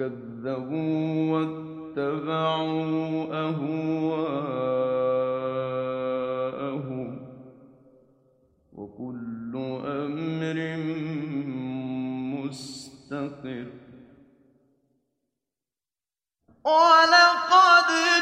وكذبوا واتبعوا أهواءهم وكل أمر مستقر. ولقد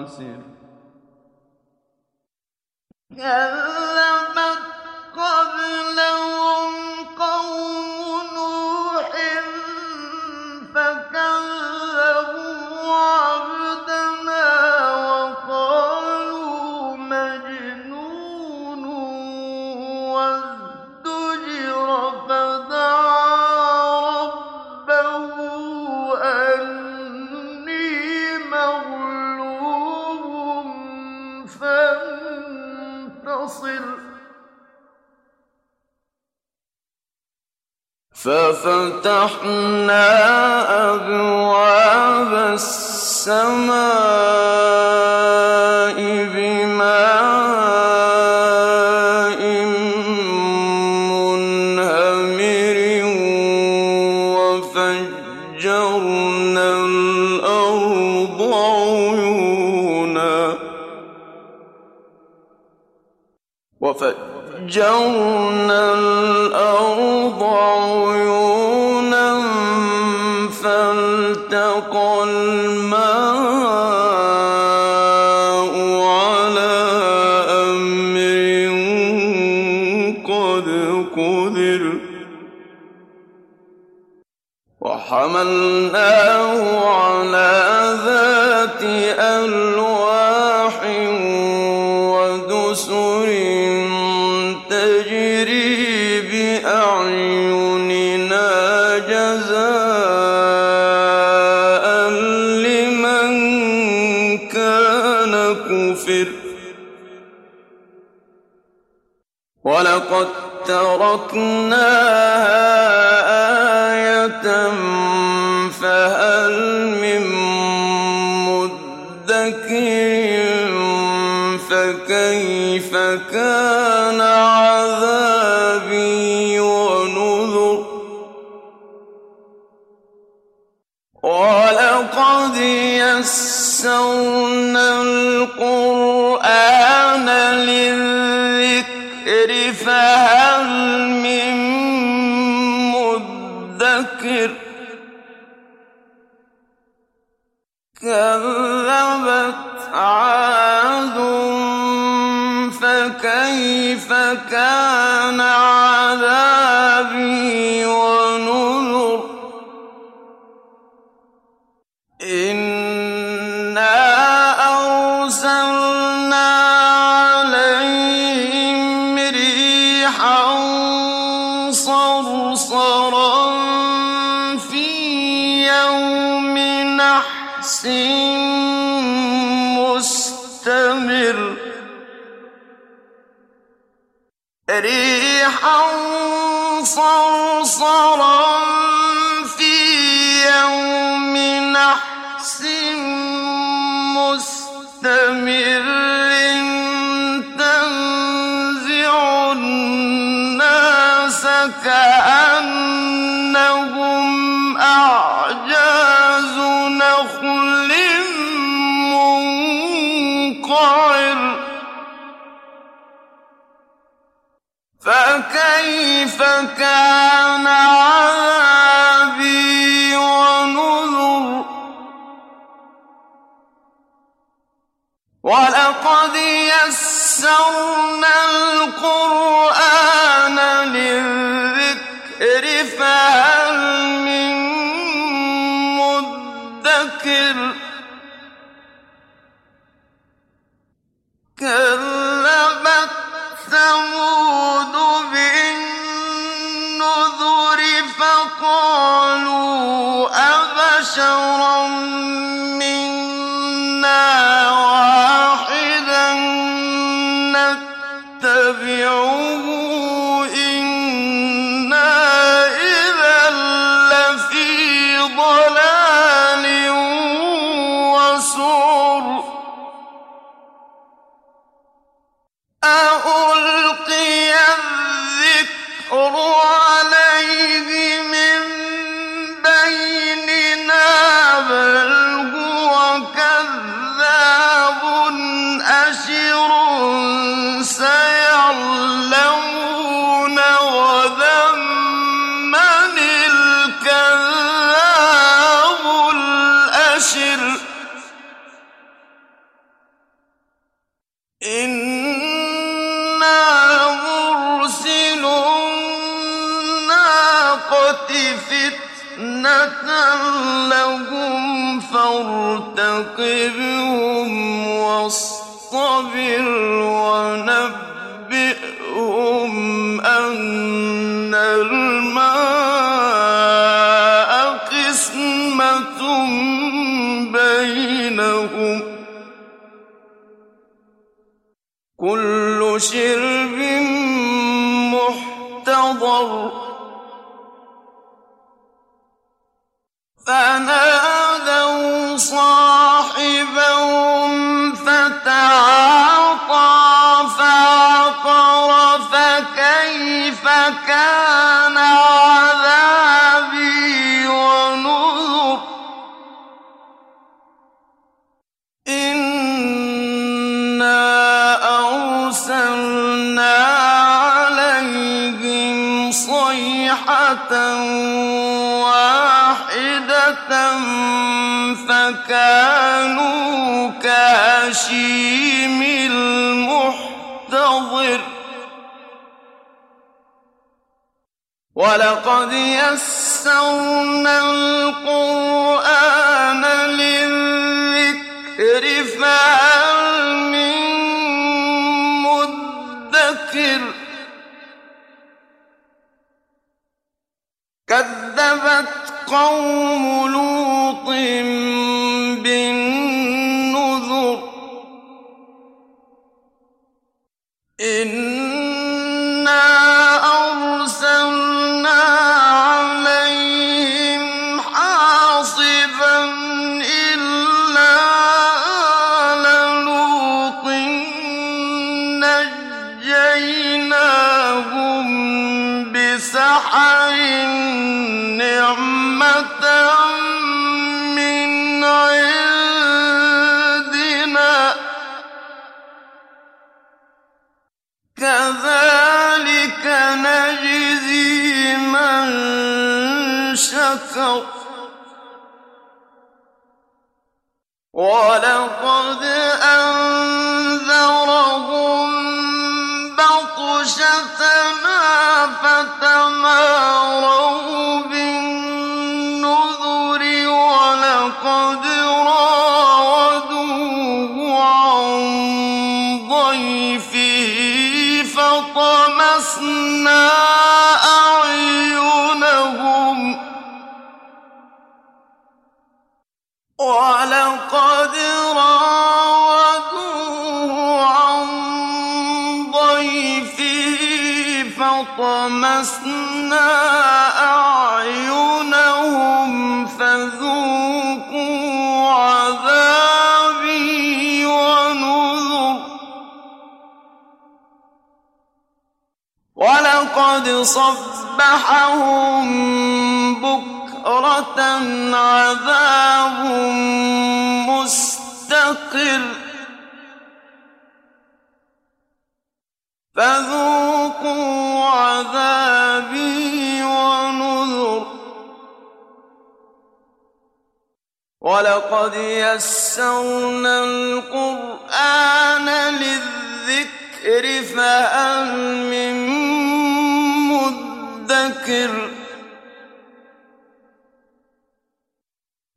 عسر كذبت قبلهم قوم نوح فكذبوا عبدنا وقالوا مجنون وازدجر فدعا ربه أني ففتحنا أبواب السماء بماء منهمر وفجرنا الأرض عيونا وفجرنا الأرض عيونا قدر وحملناه على ذات ألواح ودسر تجري بأعيننا جزاء لمن كان كفر. ولقد تركناها آية فهل من مدكر فكيف كان عذابي ونذر ولقد يسرنا إنا قالوا أبشرا إِنَّا مُرْسِلُو النَّاقَةِ فِتْنَةً لَّهُمْ فَارْتَقِبْهُمْ وَاصْطَبِرْ وَنَبِّئْهُمْ أَنَّ الْمَاءَ قِسْمَةٌ كل شرب محتضر. فنادوا صاحبهم واحدة فكانوا كهشيم المحتضر ولقد يسرنا القرآن للذكر فهل قوم لوط بالنذر إن لقد صبحهم بكرة عذاب مستقر. فذوقوا عذابي ونذر. ولقد يسرنا القرآن للذكر فهل من مدكر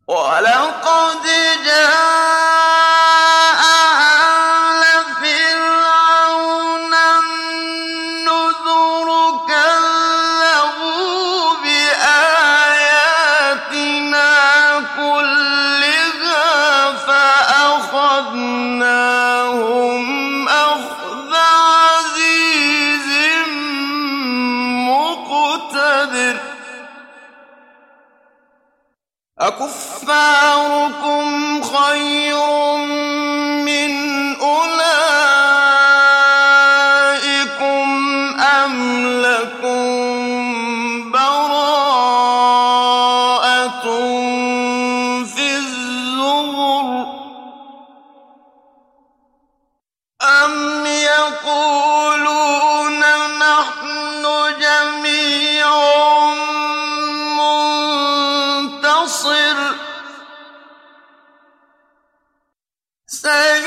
ولقد جاء Say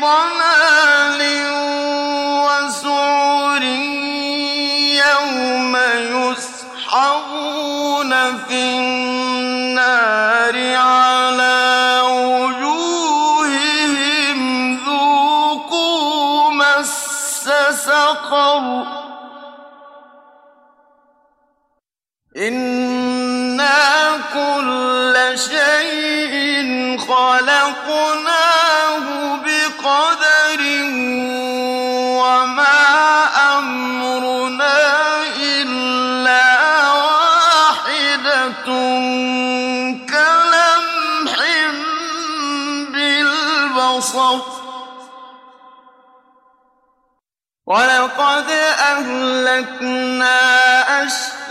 ضلال وسعر يوم يسحبون في النار على وجوههم ذوقوا مس سقر. إنا كل شيء خلقناه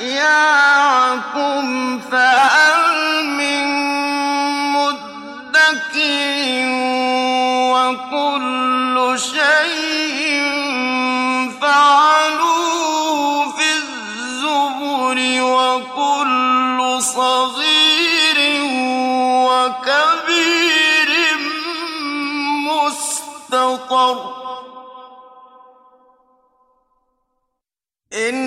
أشياعكم فهل من مدكر وكل شيء فعلوه في الزبر وكل صغير وكبير مستطر. إن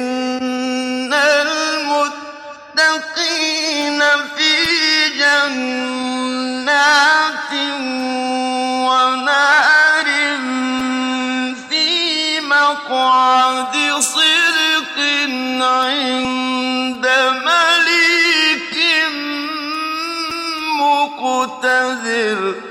عند مليك مقتدر.